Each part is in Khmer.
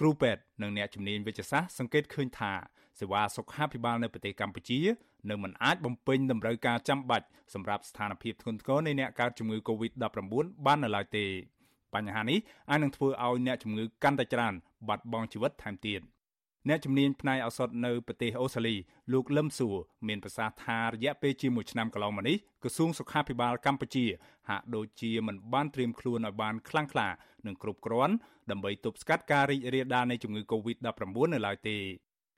គ្រូពេទ្យនិងអ្នកជំនាញវិទ្យាសាស្ត្រសង្កេតឃើញថាសេវាសុខាភិបាលនៅប្រទេសកម្ពុជានៅមិនអាចបំពេញតម្រូវការចាំបាច់សម្រាប់ស្ថានភាពធ្ងន់ធ្ងរនៃអ្នកកើតជំងឺ Covid-19 បាននៅឡើយទេបញ្ហានេះអាចនឹងធ្វើឲ្យអ្នកជំងឺកាន់តែច្រើនបាត់បង់ជីវិតថែមទៀត អ្នកជំនាញផ្នែកឱសថនៅប្រទេសអូស្ត្រាលីលោកលឹមសួរមានប្រសាសន៍ថារយៈពេលជាមួយឆ្នាំកន្លងមកនេះក្រសួងសុខាភិបាលកម្ពុជា ហាក់ដូចជាមិនបានត្រៀមខ្លួនឲ្យបានខ្លាំងក្លានិងគ្រប់គ្រាន់ដើម្បីទប់ស្កាត់ការរីករាលដាលនៃជំងឺ Covid-19 នៅឡើយទេ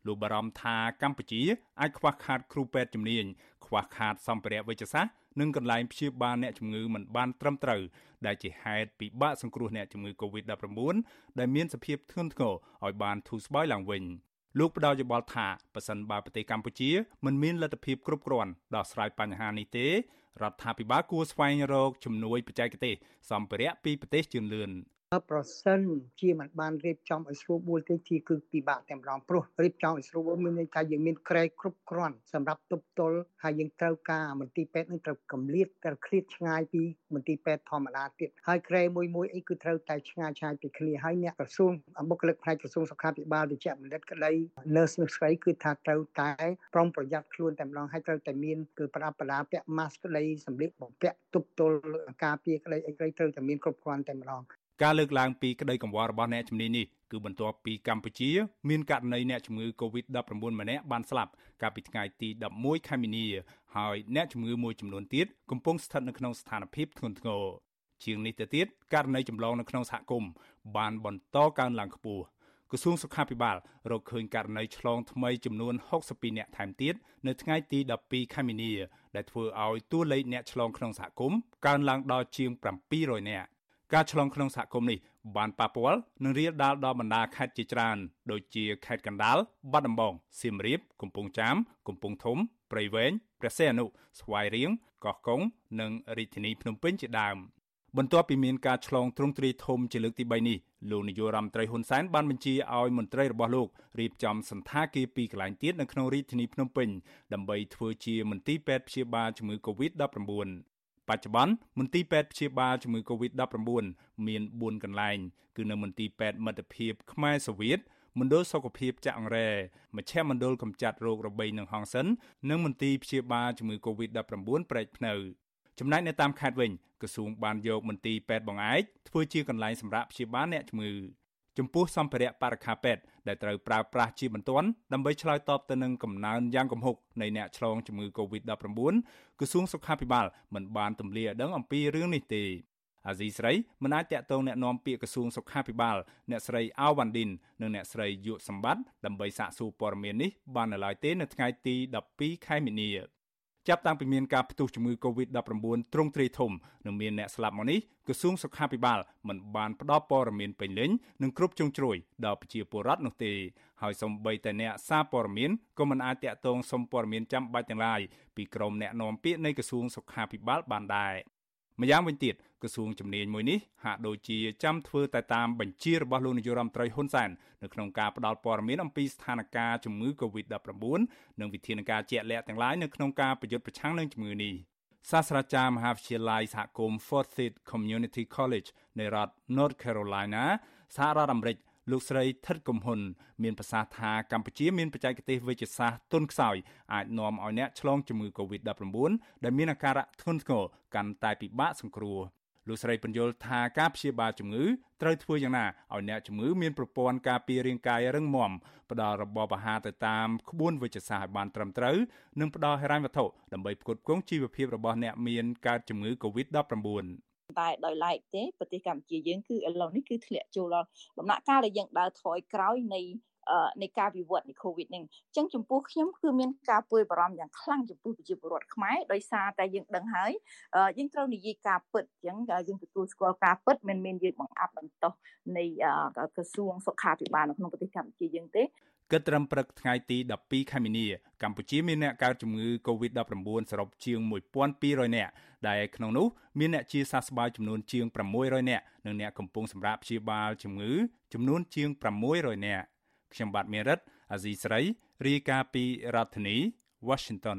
លោកបារម្ភថាកម្ពុជាអាចខ្វះខាតគ្រូពេទ្យជំនាញខ្វះខាតសម្ភារៈវេជ្ជសាស្ត្រនិងកន្លែងព្យាបាលអ្នកជំងឺមិនបានត្រឹមត្រូវដែលជាហេតុពិបាកសង្គ្រោះអ្នកជំងឺ Covid-19 ដែលមានសភាពធ្ងន់ធ្ងរឲ្យបានធូរស្បើយឡើងវិញលោកផ្ដល់យោបល់ថាប៉ះសិនបើប្រទេសកម្ពុជាមិនមានលទ្ធភាពគ្រប់គ្រាន់ដោះស្រាយបញ្ហានេះទេរដ្ឋាភិបាលគួរស្វែងរកជំនួយបច្ចេកទេសសម្ភារៈពីប្រទេសជឿនលឿន ប្រសិនជាមិនបានរៀបចំឲ្យស្រួលបួលទេជាគឺពិបាកតែម្ដងព្រោះរៀបចំឲ្យស្រួលបួលមានន័យថាយើងមានក្រែគ្រប់គ្រាន់សម្រាប់ទប់ទល់ហើយយើងត្រូវការមន្ទីរពេទ្យនឹងត្រូវកម្លៀតត្រូវឃ្លាតឆ្ងាយពីមន្ទីរពេទ្យធម្មតាទៀតហើយក្រែមួយមួយអីគឺត្រូវតែឆ្ងាយឆ្ងាយពីគ្នាហើយអ្នកក្រសួងបុគ្គលិកផ្នែកក្រសួងសុខាភិបាលវិជ្ជបណ្ឌិតក្តី nurse និងស្រីគឺថាត្រូវតែប្រុងប្រយ័ត្នខ្លួនតែម្ដងហើយត្រូវតែមានគឺប្រដាប់ប្រដាពាក់ mask ក្តីសម្លៀកបំពាក់ទប់ទល់ការពារក្តីអីក្តីត្រូវតែមានគ្រប់គ្រាន់តែម្ដង ការលើកឡើងពីក្តីកង្វល់របស់អ្នកជំនាញនេះគឺបន្ទាប់ពីកម្ពុជាមានករណីអ្នកជំងឺ Covid-19 ម្នាក់បានស្លាប់កាលពីថ្ងៃទី11ខែមីនាហើយអ្នកជំងឺមួយចំនួនទៀតកំពុងស្ថិតនៅក្នុងស្ថានភាពធ្ងន់ធ្ងរជាងនេះទៅទៀតករណីចម្លងនៅក្នុងសហគមន៍បានបន្តកើនឡើងខ្ពស់ក្រសួងសុខាភិបាលរកឃើញករណីឆ្លងថ្មីចំនួន62អ្នកថែមទៀតនៅថ្ងៃទី12ខែមីនាដែលធ្វើឲ្យតួលេខអ្នកឆ្លងក្នុងសហគមន៍កើនឡើងដល់ជាង700នាក់ ការឆ្លងក្នុងសហគមន៍នេះបានប៉ះពាល់និងរាលដាលដល់បណ្ដាខេត្តជាច្រើនដូចជាខេត្តកណ្ដាលបាត់ដំបងសៀមរាប កំពង់ចាម កំពង់ធំព្រៃវែងព្រះសីហនុស្វាយរៀងកោះកុងនិងរាជធានីភ្នំពេញជាដើមបន្ទាប់ពីមានការឆ្លងទ្រង់ទ្រាយធំជាលើកទី3នេះលោកនាយករដ្ឋមន្ត្រីហ៊ុនសែនបានបញ្ជាឲ្យមន្ត្រីរបស់លោករៀបចំសន្តាគារពីរកន្លែងទៀតនៅក្នុងរាជធានីភ្នំពេញដើម្បីធ្វើជាមន្ទីរពេទ្យព្យាបាលជំងឺ Covid-19 បច្ចុប្បន្នមន្ទីរពេទ្យព្យាបាលជំងឺ Covid-19 មាន4កន្លែង គឺនៅមន្ទីរពេទ្យមិត្តភាពខ្មែរសូវៀតមណ្ឌលសុខភាពចាក់អង្រែមជ្ឈមណ្ឌលកម្ចាត់រោគរបេងនិងហង្សិននិងមន្ទីរព្យាបាលជំងឺ Covid-19 ប្រែកភ្នៅចំណែកនៅតាមខេត្តវិញក្រសួងបានយកមន្ទីរពេទ្យបង្អែកធ្វើជាកន្លែងសម្រាប់ព្យាបាលអ្នកជំងឺ ចំពោះសម្ភារៈបរិក្ខារពេទ្យដែលត្រូវប្រើប្រាស់ជាបន្ទាន់ដើម្បីឆ្លើយតបទៅនឹងកំណើនយ៉ាងគំហុកនៃអ្នកឆ្លងជំងឺ Covid-19 ក្រសួងសុខាភិបាលមិនបានទម្លាយដឹងអំពីរឿងនេះទេអាស៊ីស្រីមិនអាចតាក់ទងแนะនាំពាក្យក្រសួងសុខាភិបាលអ្នកស្រីអាវ៉ាន់ឌិននិងអ្នកស្រីយុសម្បត្តិដើម្បីសាកសួរព័ត៌មាននេះបាននៅឡើយទេនៅថ្ងៃទី12ខែមីនា ចាប់តាំងពីមានការផ្ទុះជំងឺ Covid-19 ទ្រង់ទ្រាយធំនិងមានអ្នកស្លាប់មកនេះក្រសួងសុខាភិបាលមិនបានផ្ដល់ព័ត៌មានពេញលេញនិងគ្រប់ជ្រុងជ្រោយដល់ប្រជាពលរដ្ឋនោះទេហើយសូម្បីតែអ្នកសារព័ត៌មានក៏មិនអាចតាក់ទងសុំព័ត៌មានចាំបាច់ទាំងឡាយពីក្រុមអ្នកនាំពាក្យនៃក្រសួងសុខាភិបាលបានដែរ ម្យ៉ាងវិញទៀតក្រសួងជំនាញមួយនេះហាក់ដូចជាចាំធ្វើតែតាមបញ្ជារបស់លោកនាយរដ្ឋមន្ត្រីហ៊ុនសែននៅក្នុងការផ្តល់ព័ត៌មានអំពីស្ថានភាពជំងឺ Covid-19 និងវិធានការជាក់លាក់ទាំងឡាយនៅក្នុងការប្រយុទ្ធប្រឆាំងនឹងជំងឺនេះសាស្ត្រាចារ្យមហាវិទ្យាល័យសហគមន៍ Forsyth Community College នៃរដ្ឋ North Carolina សហរដ្ឋអាមេរិក លោកស្រីថិតកំហ៊ុនមានប្រសាសន៍ថាកម្ពុជាមានបច្ចេកទេសវិទ្យាសាស្ត្រទុនខ្សោយអាចនាំឲ្យអ្នកឆ្លងជំងឺ Covid-19 ដែលមានអាការៈធ្ងន់ធ្ងរកាន់តែពិបាកសង្គ្រោះលោកស្រីបញ្យល់ថាការព្យាបាលជំងឺត្រូវធ្វើយ៉ាងណាឲ្យអ្នកជំងឺមានប្រព័ន្ធការពាររាងកាយរឹងមាំផ្ដល់របបអាហារទៅតាមក្បួនវិទ្យាសាស្ត្រឲ្យបានត្រឹមត្រូវនិងផ្ដល់ហិរញ្ញវត្ថុដើម្បីផ្គត់ផ្គង់ជីវភាពរបស់អ្នកមានកើតជំងឺ Covid-19 តែដោយឡែកទេប្រទេសកម្ពុជាយើងគឺឥឡូវនេះគឺធ្លាក់ចូលដល់ដំណាក់កាលដែលយើងដើរថយក្រោយនៃនៃការវិវត្តនៃ COVID នេះអញ្ចឹងចំពោះខ្ញុំគឺមានការព្រួយបារម្ភយ៉ាងខ្លាំងចំពោះប្រជាពលរដ្ឋខ្មែរដោយសារតែយើងដឹងហើយយើងត្រូវនិយាយការពិតអញ្ចឹងយើងទទួលស្គាល់ការពិតមិនមែនយើងបង្អាប់បន្តោសនៃក្រសួងសុខាភិបាលនៅក្នុងប្រទេសកម្ពុជាយើងទេ គិតត្រឹមព្រឹកថ្ងៃទី12ខែមីនាកម្ពុជាមានអ្នកកើតជំងឺ Covid-19 សរុបជាង1200នាក់ដែលក្នុងនោះមានអ្នកជាសះស្បើយចំនួនជាង600នាក់និងអ្នកកំពុងសម្រាកព្យាបាលជំងឺចំនួនជាង600នាក់ខ្ញុំបាទមេរិតអាស៊ីស្រីរាយការណ៍ពីរដ្ឋធានី Washington